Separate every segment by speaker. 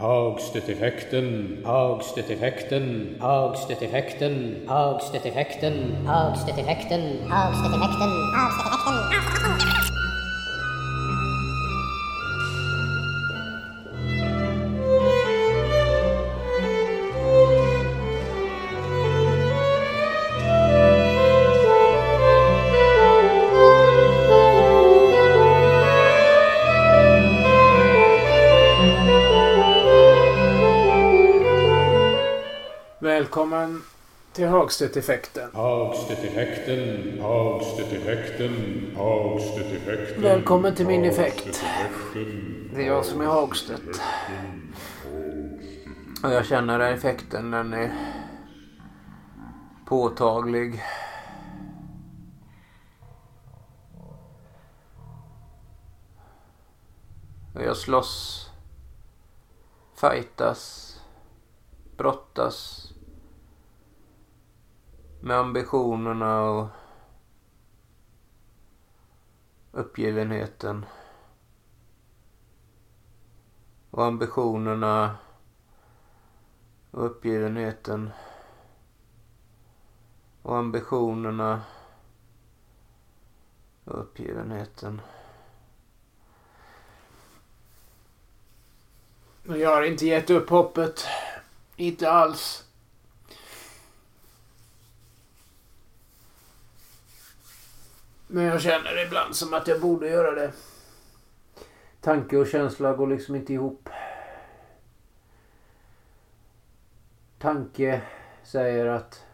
Speaker 1: Hagstedt-effekten, Hagstedt-effekten, Hagstedt-effekten, Hagstedt-effekten, Hagstedt-effekten, Hagstedt-effekten,
Speaker 2: Hagstedt-effekten, Hagstedt-effekten. Hagstedt-effekten.
Speaker 1: Högstöteffekten, högstöteffekten, högstöteffekten.
Speaker 2: Välkommen till min effekt. Det är jag som är Hagstedt. Och jag känner den effekten. Den är påtaglig. Och jag slåss. Fightas. Brottas. Med ambitionerna och uppgivenheten. Och ambitionerna och uppgivenheten. Och ambitionerna och uppgivenheten. Men jag har inte gett upp hoppet. Inte alls. Men jag känner ibland som att jag borde göra det. Tanke och känsla går liksom inte ihop. Tanke säger att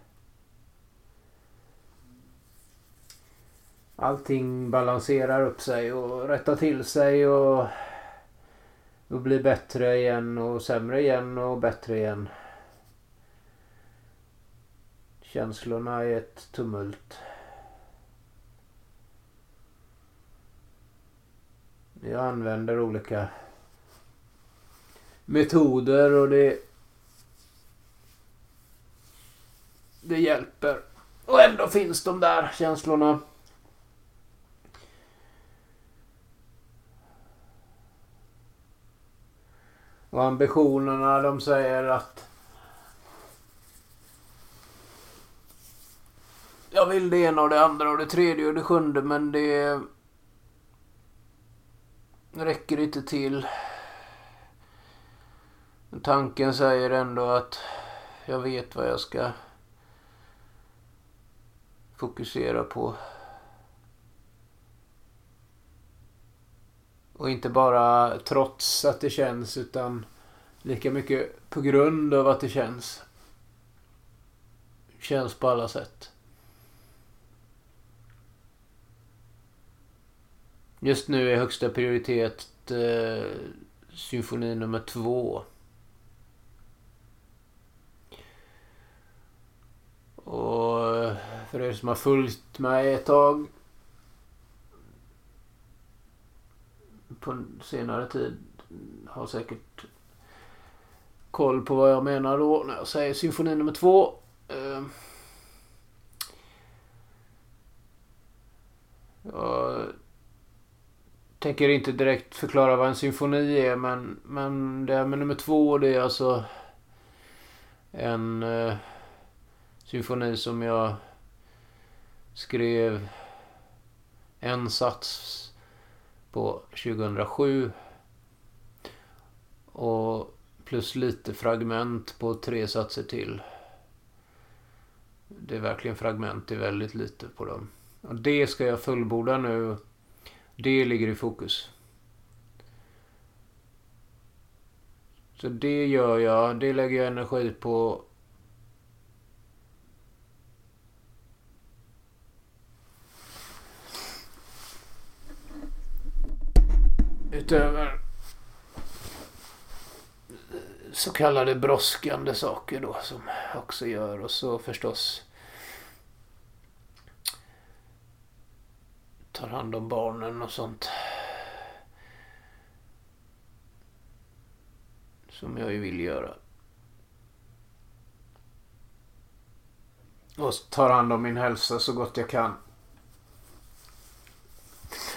Speaker 2: allting balanserar upp sig och rättar till sig och, och blir bättre igen och sämre igen och bättre igen. Känslorna är ett tumult. Jag använder olika metoder och det det hjälper. Och ändå finns de där känslorna. Och ambitionerna de säger att jag vill det ena och det andra och det tredje och det sjunde men det räcker inte till. Tanken säger ändå att jag vet vad jag ska fokusera på. Och inte bara trots att det känns utan lika mycket på grund av att det känns. Känns på alla sätt. Just nu är högsta prioritet eh, symfoni nummer två. Och för er som har följt mig ett tag på senare tid har säkert koll på vad jag menar då när jag säger symfoni nummer två. Eh, jag tänker inte direkt förklara vad en symfoni är men, men det här med nummer två det är alltså en eh, symfoni som jag skrev en sats på 2007. Och plus lite fragment på tre satser till. Det är verkligen fragment, det är väldigt lite på dem. Och det ska jag fullborda nu. Det ligger i fokus. Så det gör jag, det lägger jag energi på utöver så kallade brådskande saker då som jag också gör och så förstås tar hand om barnen och sånt. Som jag ju vill göra. Och tar hand om min hälsa så gott jag kan.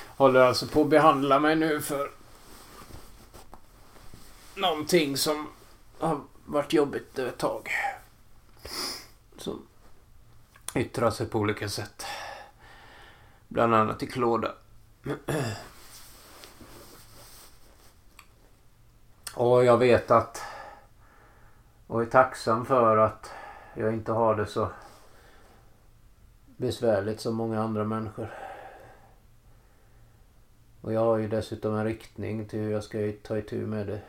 Speaker 2: Håller alltså på att behandla mig nu för någonting som har varit jobbigt ett tag. Som yttrar sig på olika sätt. Bland annat i klåda. Och jag vet att och är tacksam för att jag inte har det så besvärligt som många andra människor. Och jag har ju dessutom en riktning till hur jag ska ta itu med det.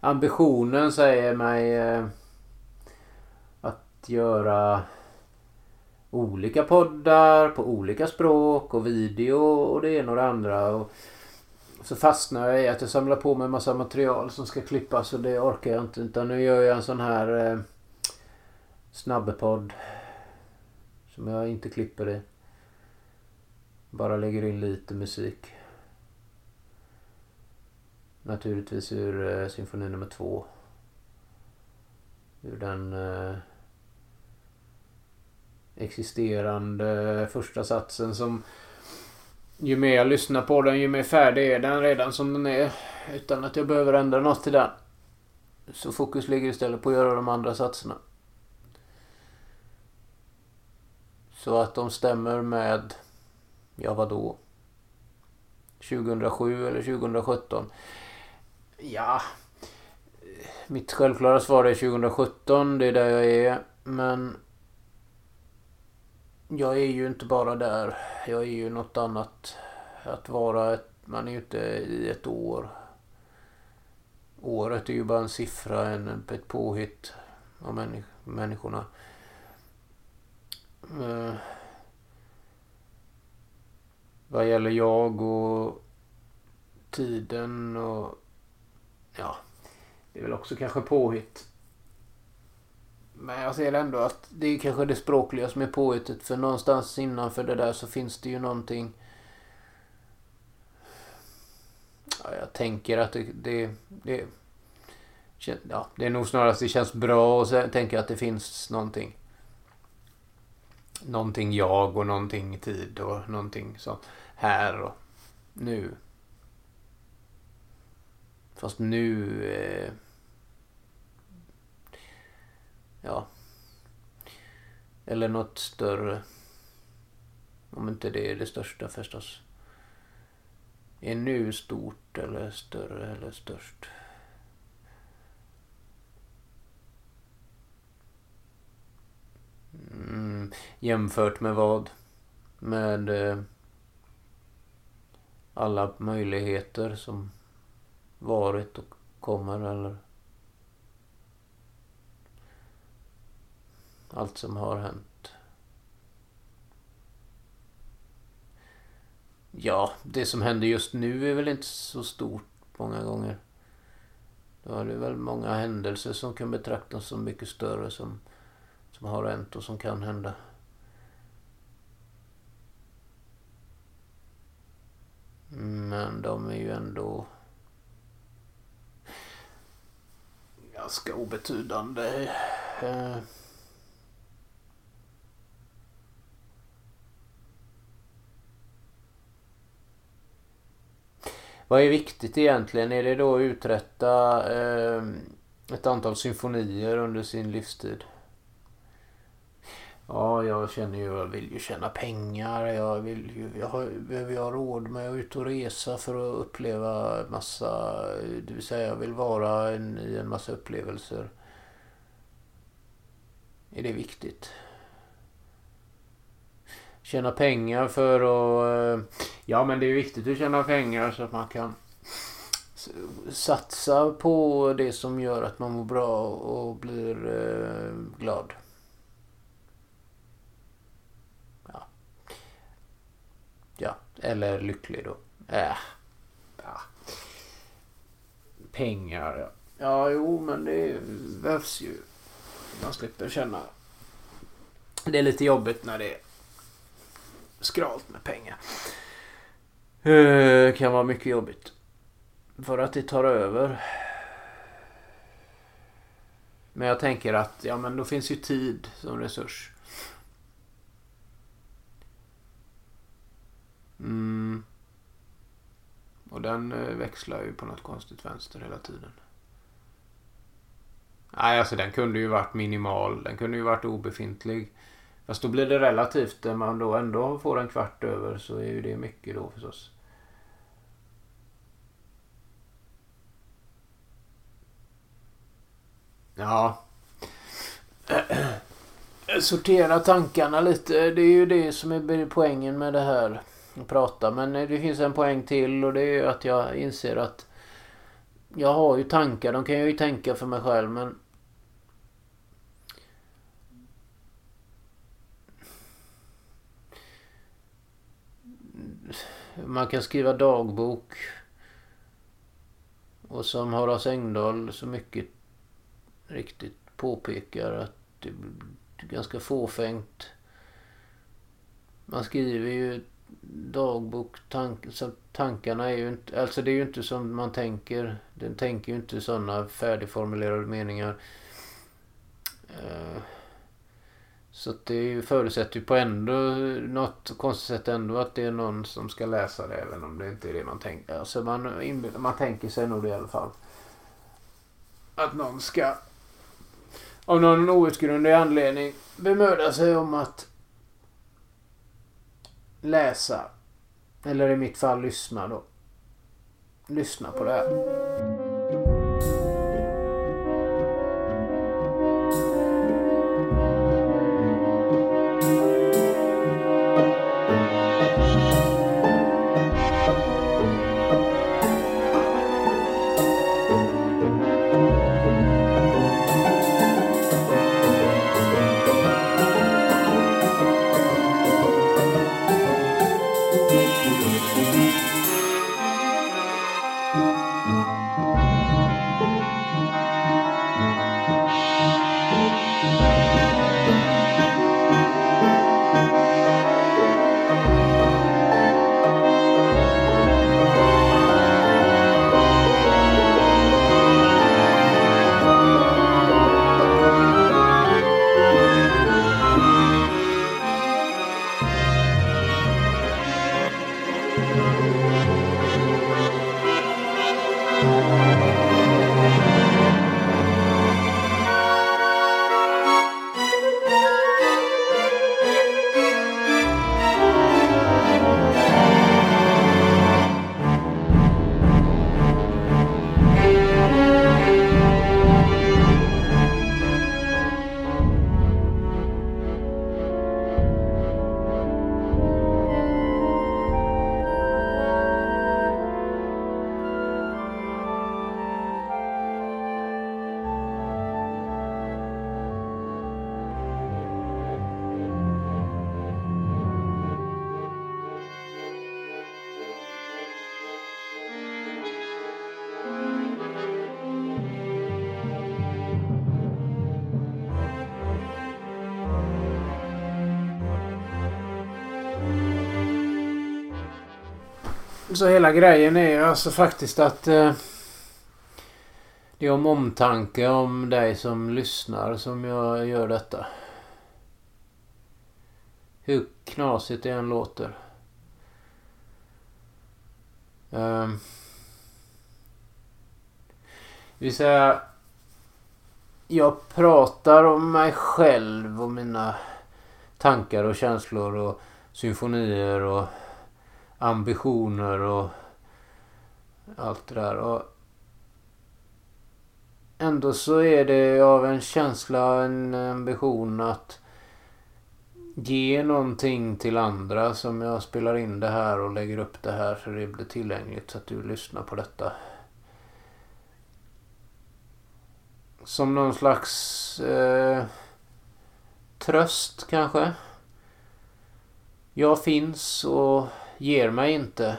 Speaker 2: Ambitionen säger mig eh, att göra olika poddar på olika språk och video och det ena och det andra. Och så fastnar jag i att jag samlar på mig en massa material som ska klippas och det orkar jag inte. Utan nu gör jag en sån här eh, snabbepodd. Som jag inte klipper i. Bara lägger in lite musik. Naturligtvis ur eh, symfoni nummer två. Ur den eh, existerande första satsen som ju mer jag lyssnar på den ju mer färdig är den redan som den är. Utan att jag behöver ändra något till den. Så fokus ligger istället på att göra de andra satserna. Så att de stämmer med, ja vadå? 2007 eller 2017? Ja, mitt självklara svar är 2017. Det är där jag är. Men jag är ju inte bara där. Jag är ju något annat. Att vara ett, man är ju inte i ett år. Året är ju bara en siffra, en, ett påhitt av människ människorna. Eh, vad gäller jag och tiden och ja, det är väl också kanske påhitt. Men jag ser ändå att det är kanske det språkliga som är påhittet. För någonstans innanför det där så finns det ju någonting. Ja, jag tänker att det, det, det, ja, det är nog snarast det känns bra och sen tänker jag att det finns någonting. Någonting jag och någonting tid och någonting så här och nu. Fast nu... Eh, ja. Eller något större. Om inte det är det största förstås. Är nu stort eller större eller störst? Mm, jämfört med vad? Med eh, alla möjligheter som varit och kommer eller allt som har hänt. Ja, det som händer just nu är väl inte så stort många gånger. Då är det väl många händelser som kan betraktas som mycket större som, som har hänt och som kan hända. Men de är ju ändå ganska obetydande. Eh, Vad är viktigt egentligen? Är det då att uträtta eh, ett antal symfonier under sin livstid? Ja, jag känner ju, jag vill ju tjäna pengar. Jag vill ju, jag har, behöver ju ha råd med att ut och resa för att uppleva massa, det vill säga jag vill vara en, i en massa upplevelser. Är det viktigt? Tjäna pengar för att... Eh, ja, men det är viktigt att tjäna pengar så att man kan satsa på det som gör att man mår bra och blir eh, glad. Ja. Ja, eller lycklig då. Äh. Ja. Pengar, ja. Ja, jo, men det behövs ju. Man slipper känna... Det är lite jobbigt när det är skralt med pengar. Det kan vara mycket jobbigt. För att det tar över. Men jag tänker att ja, men då finns ju tid som resurs. Mm. Och den eh, växlar ju på något konstigt vänster hela tiden. Nej, alltså den kunde ju varit minimal. Den kunde ju varit obefintlig. Fast då blir det relativt. När man då ändå får en kvart över så är ju det mycket då förstås. Ja. Sortera tankarna lite. Det är ju det som är poängen med det här. Att prata. Men eh, det finns en poäng till och det är ju att jag inser att jag har ju tankar. De kan jag ju tänka för mig själv men man kan skriva dagbok. Och som Horace Engdahl så mycket riktigt påpekar att det är ganska fåfängt. Man skriver ju dagbok, tank, så tankarna är ju inte, alltså det är ju inte som man tänker. Den tänker ju inte sådana färdigformulerade meningar. Uh, så det förutsätter ju på ändå något konstigt sätt ändå att det är någon som ska läsa det även om det inte är det man tänker. Alltså man, man tänker sig nog det i alla fall. Att någon ska av någon outgrundlig anledning bemöda sig om att läsa. Eller i mitt fall lyssna då. Lyssna på det här. Så hela grejen är ju alltså faktiskt att eh, det är om omtanke om dig som lyssnar som jag gör detta. Hur knasigt det än låter. Eh, vill säga, jag pratar om mig själv och mina tankar och känslor och symfonier och ambitioner och allt det där. Och ändå så är det av en känsla, en ambition att ge någonting till andra som jag spelar in det här och lägger upp det här så det blir tillgängligt så att du lyssnar på detta. Som någon slags eh, tröst kanske. Jag finns och ger mig inte.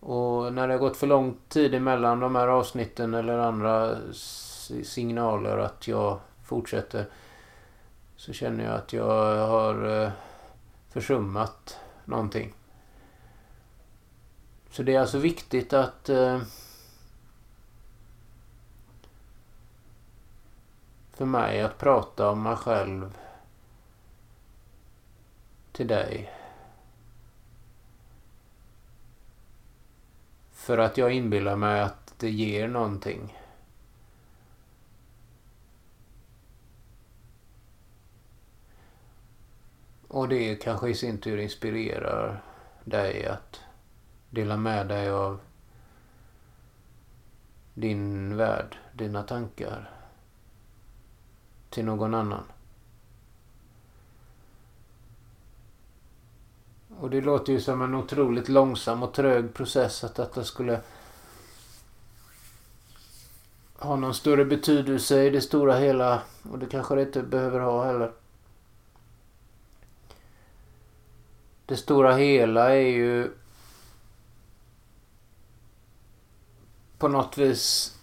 Speaker 2: Och när det har gått för lång tid emellan de här avsnitten eller andra signaler att jag fortsätter så känner jag att jag har eh, försummat någonting. Så det är alltså viktigt att eh, för mig att prata om mig själv till dig. För att jag inbillar mig att det ger någonting. Och det kanske i sin tur inspirerar dig att dela med dig av din värld, dina tankar till någon annan. Och det låter ju som en otroligt långsam och trög process att detta skulle ha någon större betydelse i det stora hela. Och det kanske det inte behöver ha heller. Det stora hela är ju på något vis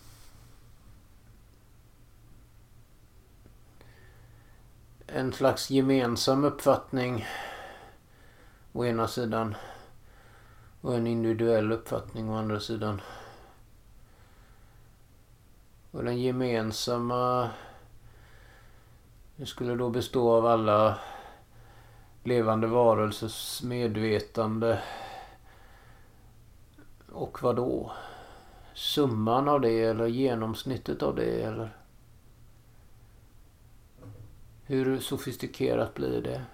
Speaker 2: en slags gemensam uppfattning å ena sidan och en individuell uppfattning å andra sidan. Och den gemensamma det skulle då bestå av alla levande varelsers medvetande. Och vad då? Summan av det eller genomsnittet av det eller? Hur sofistikerat blir det?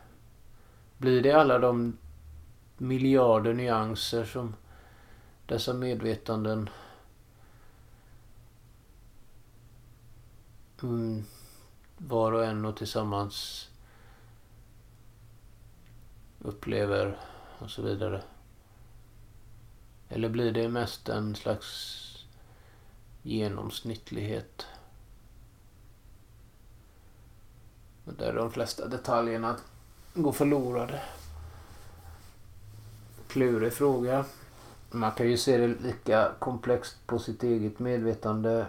Speaker 2: Blir det alla de miljarder nyanser som dessa medvetanden mm, var och en och tillsammans upplever och så vidare. Eller blir det mest en slags genomsnittlighet? Där de flesta detaljerna går förlorade. Klurig fråga. Man kan ju se det lika komplext på sitt eget medvetande.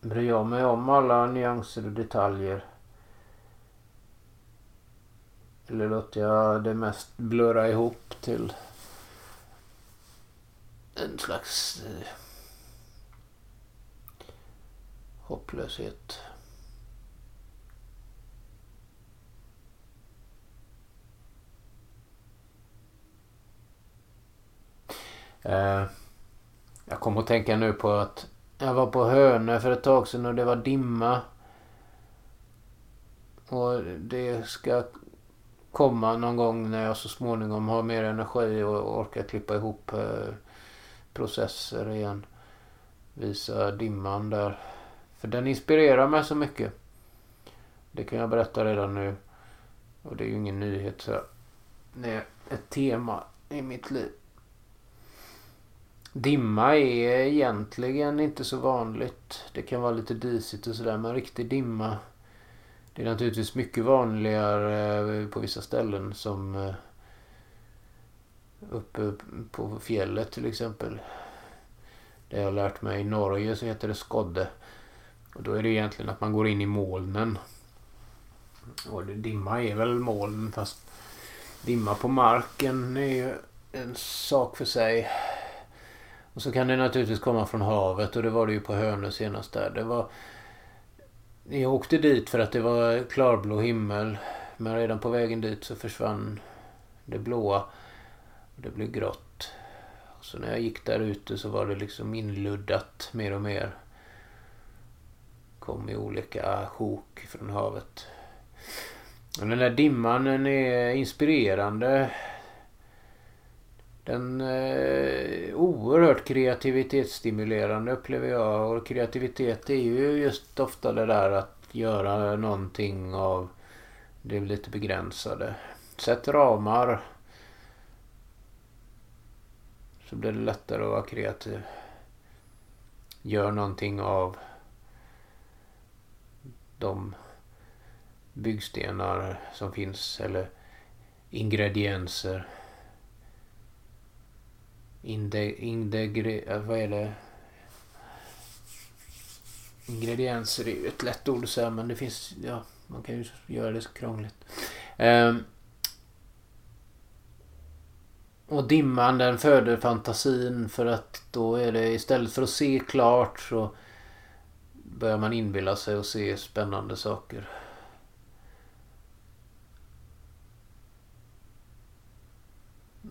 Speaker 2: Bryr jag mig om alla nyanser och detaljer? Eller låter jag det mest blurra ihop till en slags eh, hopplöshet? Eh, jag kommer att tänka nu på att jag var på Hönö för ett tag sedan och det var dimma. Och det ska komma någon gång när jag så småningom har mer energi och orkar klippa ihop eh, processer igen. Visa dimman där. För den inspirerar mig så mycket. Det kan jag berätta redan nu. Och det är ju ingen nyhet. Så det är ett tema i mitt liv. Dimma är egentligen inte så vanligt. Det kan vara lite disigt och sådär. Men riktig dimma. Det är naturligtvis mycket vanligare eh, på vissa ställen som eh, uppe på fjället till exempel. Det jag har lärt mig i Norge så heter det skodde. Och då är det egentligen att man går in i molnen. Och dimma är väl moln fast dimma på marken är ju en sak för sig. Och så kan det naturligtvis komma från havet och det var det ju på Hönö senast där. Det var... Jag åkte dit för att det var klarblå himmel. Men redan på vägen dit så försvann det blåa. Och det blev grått. Så när jag gick där ute så var det liksom inluddat mer och mer. Kom i olika sjok från havet. Och den där dimman den är inspirerande. Den är eh, oerhört kreativitetsstimulerande upplever jag. Och kreativitet är ju just ofta det där att göra någonting av det lite begränsade. Sätt ramar. Så blir det lättare att vara kreativ. Gör någonting av de byggstenar som finns eller ingredienser Inde, indegre, eh, vad är det? Ingredienser är ju ett lätt ord att säga men det finns, ja, man kan ju göra det så krångligt. Um, och dimman den föder fantasin för att då är det istället för att se klart så börjar man inbilla sig och se spännande saker.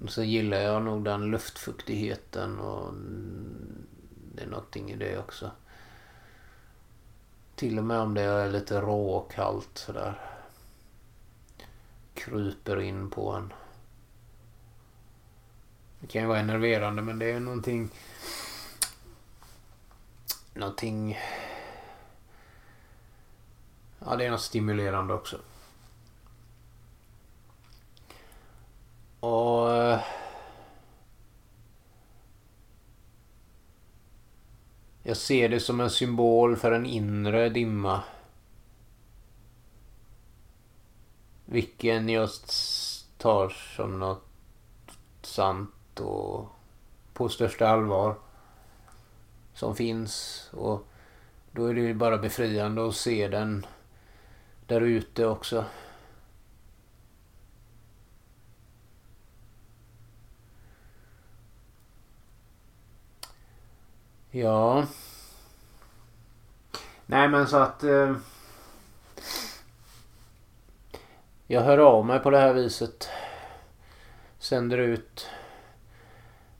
Speaker 2: Så gillar jag nog den luftfuktigheten och det är någonting i det också. Till och med om det är lite råkallt sådär. Kryper in på en. Det kan ju vara enerverande men det är någonting... Någonting... Ja, det är något stimulerande också. Och... Eh, jag ser det som en symbol för en inre dimma. Vilken jag tar som något sant och på största allvar. Som finns. Och då är det ju bara befriande att se den där ute också. Ja. Nej men så att... Eh, jag hör av mig på det här viset. Sänder ut.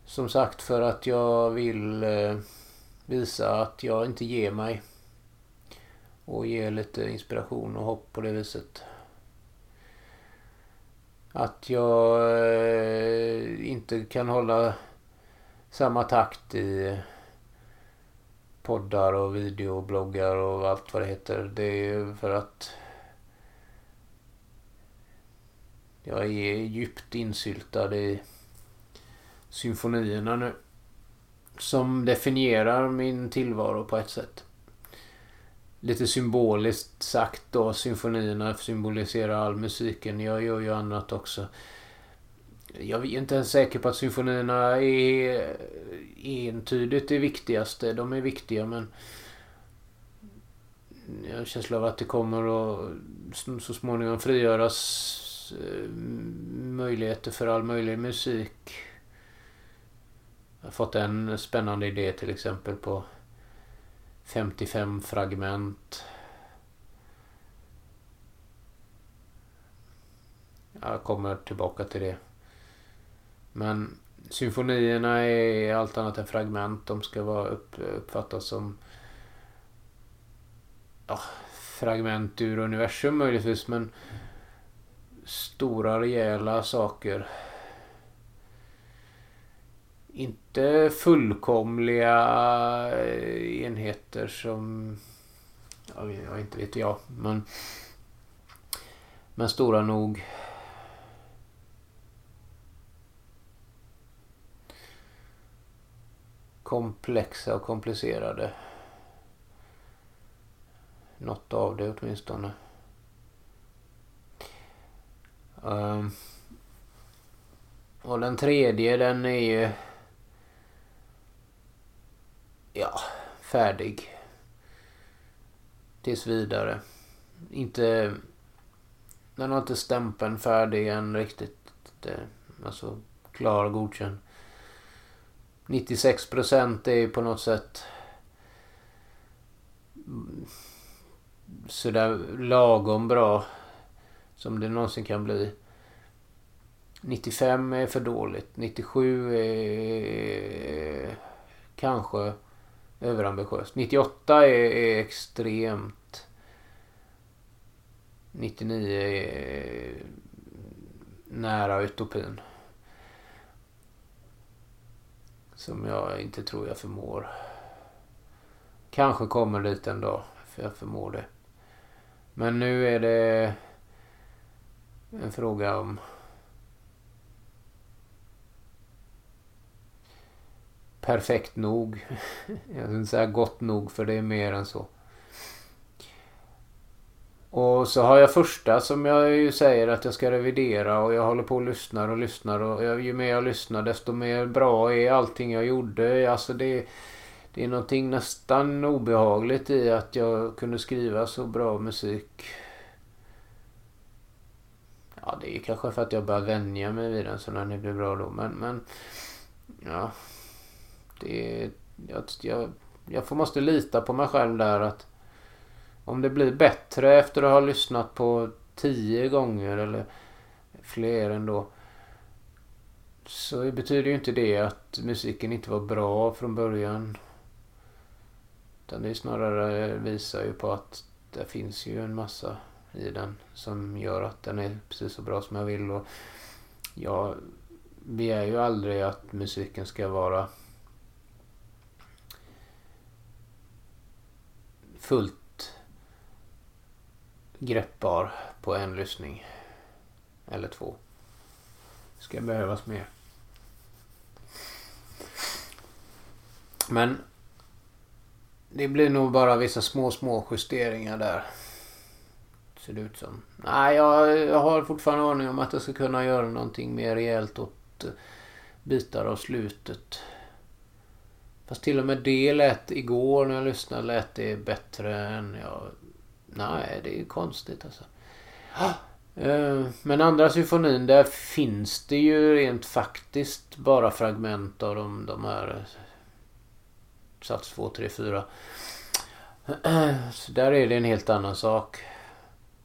Speaker 2: Som sagt för att jag vill eh, visa att jag inte ger mig. Och ge lite inspiration och hopp på det viset. Att jag eh, inte kan hålla samma takt i poddar och videobloggar och allt vad det heter. Det är ju för att jag är djupt insyltad i symfonierna nu. Som definierar min tillvaro på ett sätt. Lite symboliskt sagt då, symfonierna symboliserar all musiken. Jag gör ju annat också. Jag är inte ens säker på att symfonierna är eh, entydigt det viktigaste. De är viktiga men jag har en känsla av att det kommer att så småningom frigöras eh, möjligheter för all möjlig musik. Jag har fått en spännande idé till exempel på 55 fragment. Jag kommer tillbaka till det. Men symfonierna är allt annat än fragment. De ska vara upp, uppfattas som ja, fragment ur universum möjligtvis. Men stora rejäla saker. Inte fullkomliga eh, enheter som... Ja, jag inte vet jag. Men, men stora nog. Komplexa och komplicerade. Något av det åtminstone. Um, och den tredje den är ju... Ja, färdig. Tills vidare. Inte... Den har inte stämpeln färdig än riktigt. Det, alltså klar och godkänd. 96 procent är på något sätt sådär lagom bra som det någonsin kan bli. 95 är för dåligt. 97 är kanske överambitiöst. 98 är, är extremt. 99 är nära utopin. Som jag inte tror jag förmår. Kanske kommer dit en dag. För jag förmår det. Men nu är det en fråga om perfekt nog. Jag vill inte säga gott nog för det är mer än så. Och så har jag första som jag ju säger att jag ska revidera och jag håller på och lyssnar och lyssnar och jag, ju mer jag lyssnar desto mer bra är allting jag gjorde. Alltså det, det är någonting nästan obehagligt i att jag kunde skriva så bra musik. Ja, det är kanske för att jag börjar vänja mig vid den så när det blir bra då. Men, men ja. Det, jag, jag, jag får måste lita på mig själv där att om det blir bättre efter att ha lyssnat på tio gånger eller fler ändå. så betyder ju inte det att musiken inte var bra från början. Utan det snarare visar ju på att det finns ju en massa i den som gör att den är precis så bra som jag vill. Och jag begär ju aldrig att musiken ska vara fullt greppbar på en lyssning. Eller två. Det ska behövas mer. Men det blir nog bara vissa små, små justeringar där. Ser det ut som. Nej, jag, jag har fortfarande aning om att jag ska kunna göra någonting mer rejält åt eh, bitar av slutet. Fast till och med det lät igår när jag lyssnade lät det bättre än jag... Nej, det är konstigt alltså. Eh, men andra symfonin där finns det ju rent faktiskt bara fragment av de, de här eh, sats 2, 3, 4. Så där är det en helt annan sak.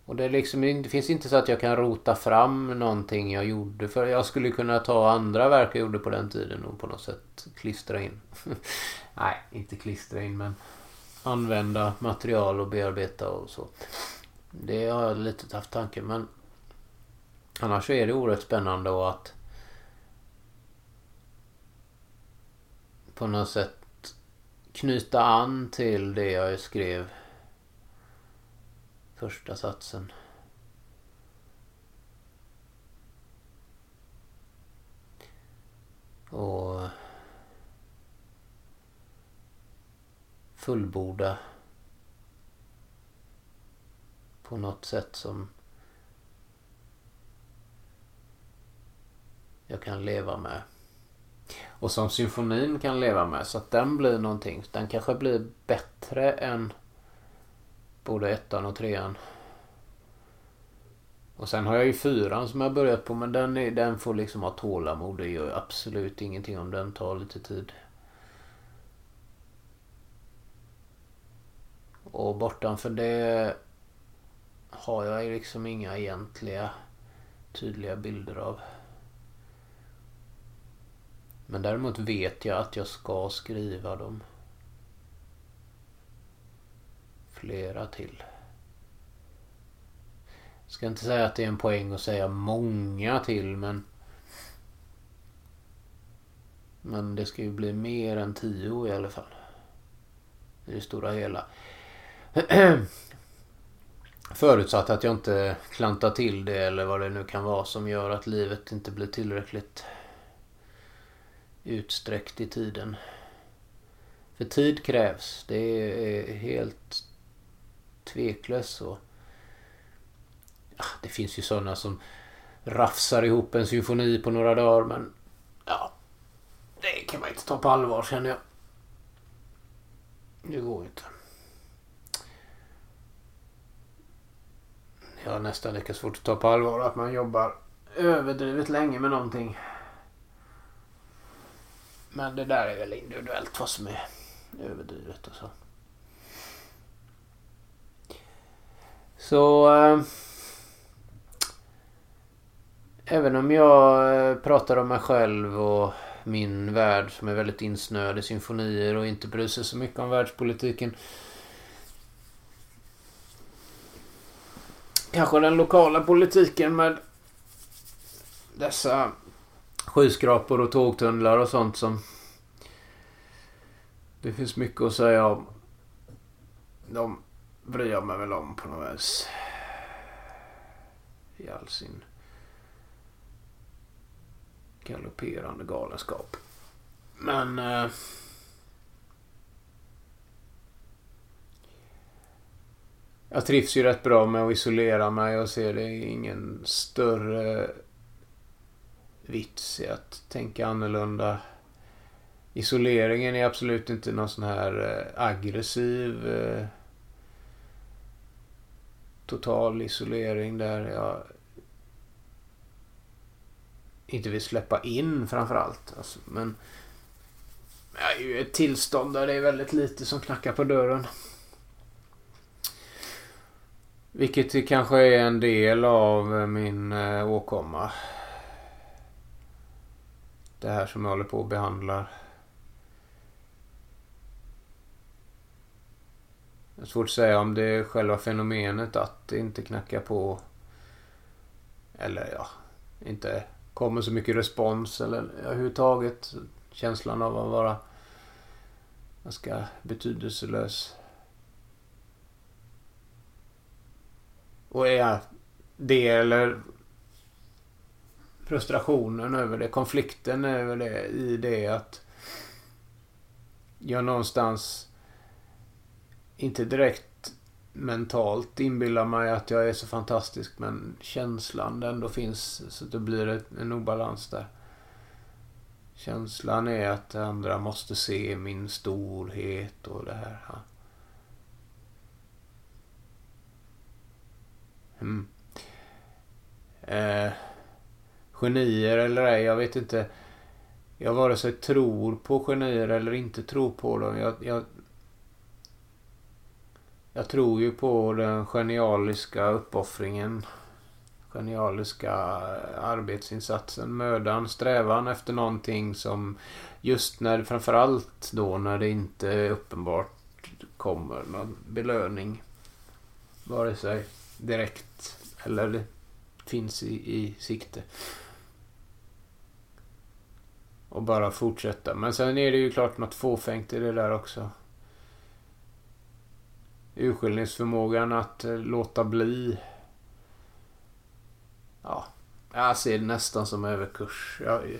Speaker 2: Och det, är liksom, det finns inte så att jag kan rota fram någonting jag gjorde. För jag skulle kunna ta andra verk jag gjorde på den tiden och på något sätt klistra in. Nej, inte klistra in men använda material och bearbeta och så. Det har jag lite haft tanken men annars är det oerhört spännande att på något sätt knyta an till det jag skrev första satsen. Och fullborda på något sätt som jag kan leva med. Och som symfonin kan leva med. Så att den blir någonting. Den kanske blir bättre än både ettan och trean. Och sen har jag ju fyran som jag börjat på men den, är, den får liksom ha tålamod. Det gör absolut ingenting om den tar lite tid. Och bortanför det har jag liksom inga egentliga tydliga bilder av. Men däremot vet jag att jag ska skriva dem. Flera till. Jag ska inte säga att det är en poäng att säga många till men... Men det ska ju bli mer än tio i alla fall. I det stora hela. Förutsatt att jag inte klantar till det eller vad det nu kan vara som gör att livet inte blir tillräckligt utsträckt i tiden. För tid krävs. Det är helt tveklöst så. Det finns ju sådana som rafsar ihop en symfoni på några dagar men ja, det kan man inte ta på allvar känner jag. Det går inte. Jag har nästan lika svårt att ta på allvar att man jobbar överdrivet länge med någonting. Men det där är väl individuellt vad som är överdrivet och så. Så... Äh, även om jag eh, pratar om mig själv och min värld som är väldigt insnöad i symfonier och inte bryr sig så mycket om världspolitiken. Kanske den lokala politiken med dessa skyskrapor och tågtunnlar och sånt som det finns mycket att säga om. De bryr jag mig väl om på något vis. I all sin galopperande galenskap. Men... Eh, jag trivs ju rätt bra med att isolera mig och ser det ingen större vits i att tänka annorlunda. Isoleringen är absolut inte någon sån här eh, aggressiv eh, total isolering där jag inte vill släppa in framförallt. Alltså, men jag är ju ett tillstånd där det är väldigt lite som knackar på dörren. Vilket kanske är en del av eh, min eh, åkomma. det här som jag håller på att behandla. Det är svårt att säga om det är själva fenomenet att det inte knackar på. Eller ja, inte kommer så mycket respons eller överhuvudtaget känslan av att vara ganska betydelselös. Och är det eller frustrationen över det, konflikten över det, i det att jag någonstans inte direkt mentalt inbillar mig att jag är så fantastisk men känslan ändå finns så det blir en obalans där. Känslan är att andra måste se min storhet och det här. Mm. Eh, genier eller ej, jag vet inte. Jag vare sig tror på genier eller inte tror på dem. Jag, jag, jag tror ju på den genialiska uppoffringen. Genialiska arbetsinsatsen, mödan, strävan efter någonting som just när, framförallt då när det inte uppenbart kommer någon belöning. Vare sig direkt eller finns i, i sikte. Och bara fortsätta. Men sen är det ju klart något fåfängt i det där också. Urskiljningsförmågan att eh, låta bli. Ja, jag ser det nästan som överkurs. Jag,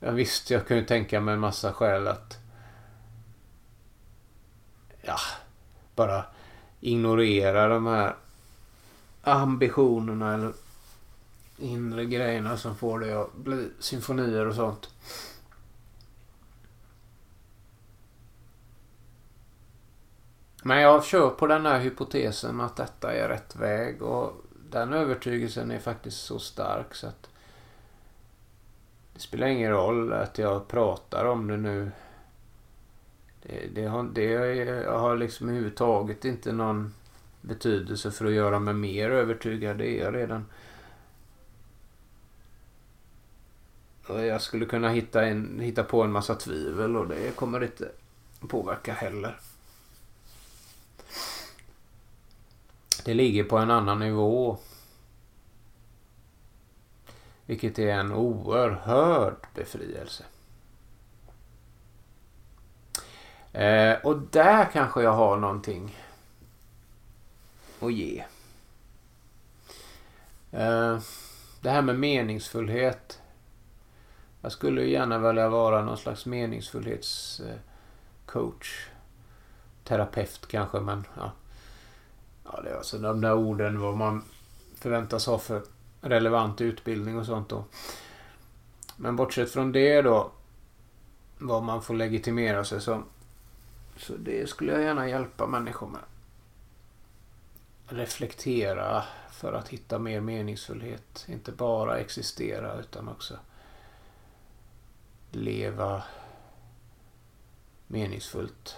Speaker 2: jag visst, jag kunde tänka mig en massa skäl att... Ja, bara ignorera de här ambitionerna eller inre grejerna som får det att bli symfonier och sånt. Men jag kör på den här hypotesen att detta är rätt väg och den övertygelsen är faktiskt så stark så att det spelar ingen roll att jag pratar om det nu. Det, det, har, det jag har liksom överhuvudtaget inte någon betydelse för att göra mig mer övertygad. Det är jag redan. Jag skulle kunna hitta, en, hitta på en massa tvivel och det kommer inte påverka heller. Det ligger på en annan nivå. Vilket är en oerhörd befrielse. Eh, och där kanske jag har någonting och ge. Eh, det här med meningsfullhet. Jag skulle gärna vilja vara någon slags meningsfullhetscoach. Terapeut kanske, men ja. Ja, det är alltså de där orden vad man förväntas ha för relevant utbildning och sånt då. Men bortsett från det då. Vad man får legitimera sig som. Så det skulle jag gärna hjälpa människor med. Reflektera för att hitta mer meningsfullhet. Inte bara existera utan också leva meningsfullt.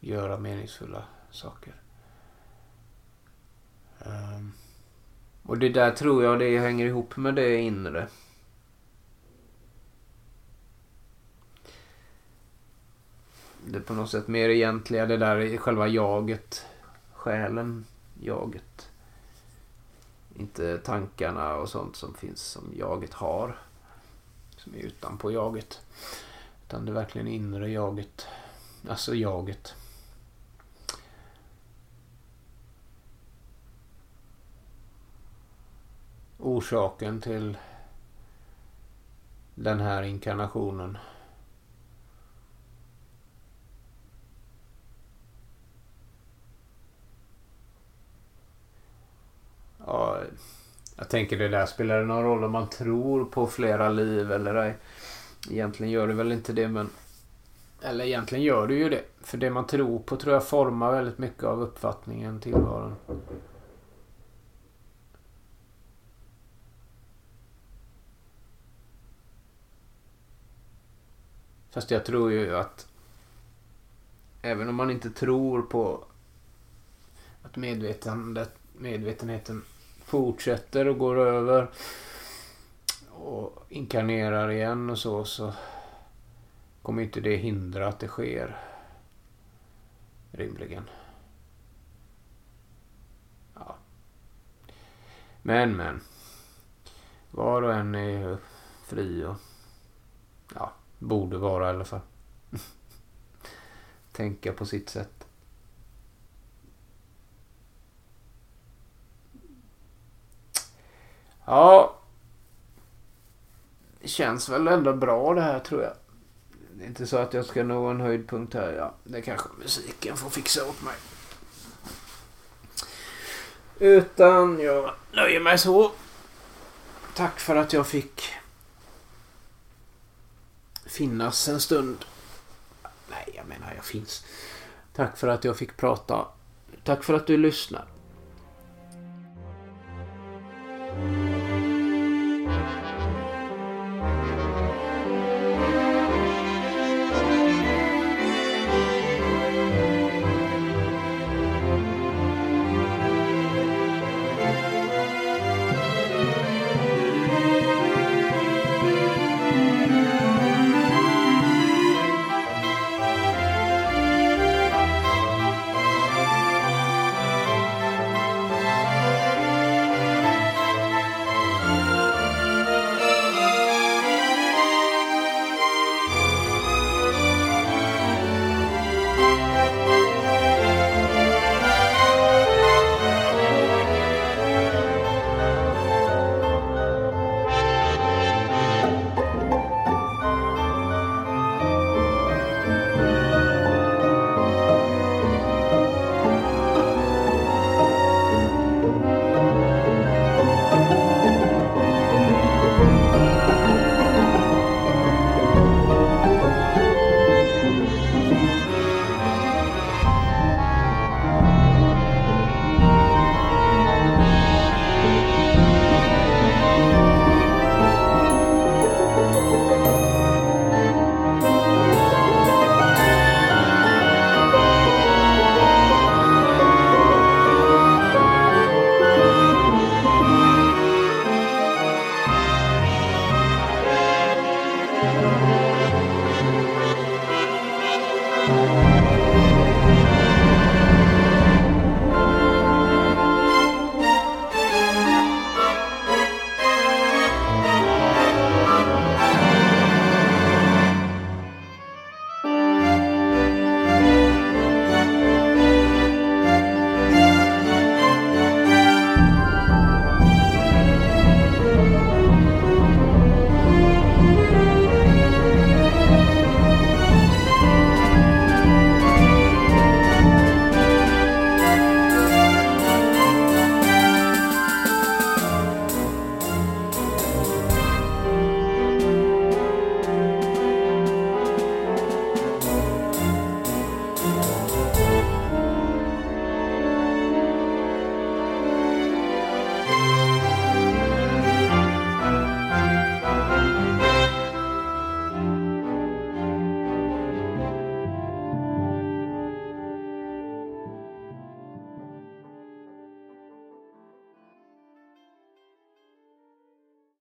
Speaker 2: Göra meningsfulla saker. Um, och det där tror jag det hänger ihop med det inre. Det är på något sätt mer egentliga, det där själva jaget. Själen, jaget. Inte tankarna och sånt som finns som jaget har. Som är utanpå jaget. Utan det är verkligen inre jaget. Alltså jaget. orsaken till den här inkarnationen. Ja, jag tänker det där spelar det någon roll om man tror på flera liv eller ej. Egentligen gör det väl inte det men... Eller egentligen gör det ju det. För det man tror på tror jag formar väldigt mycket av uppfattningen tillvaron. Fast jag tror ju att även om man inte tror på att medvetandet, medvetenheten fortsätter och går över och inkarnerar igen och så, så kommer inte det hindra att det sker. Rimligen. Ja. Men, men. Var och en är fri och ja, borde vara i alla fall. Tänka på sitt sätt. Ja. Det känns väl ändå bra det här tror jag. Det är inte så att jag ska nå en höjdpunkt här. Ja, det kanske musiken får fixa åt mig. Utan jag nöjer mig så. Tack för att jag fick finnas en stund. Nej, jag menar jag finns. Tack för att jag fick prata. Tack för att du lyssnar.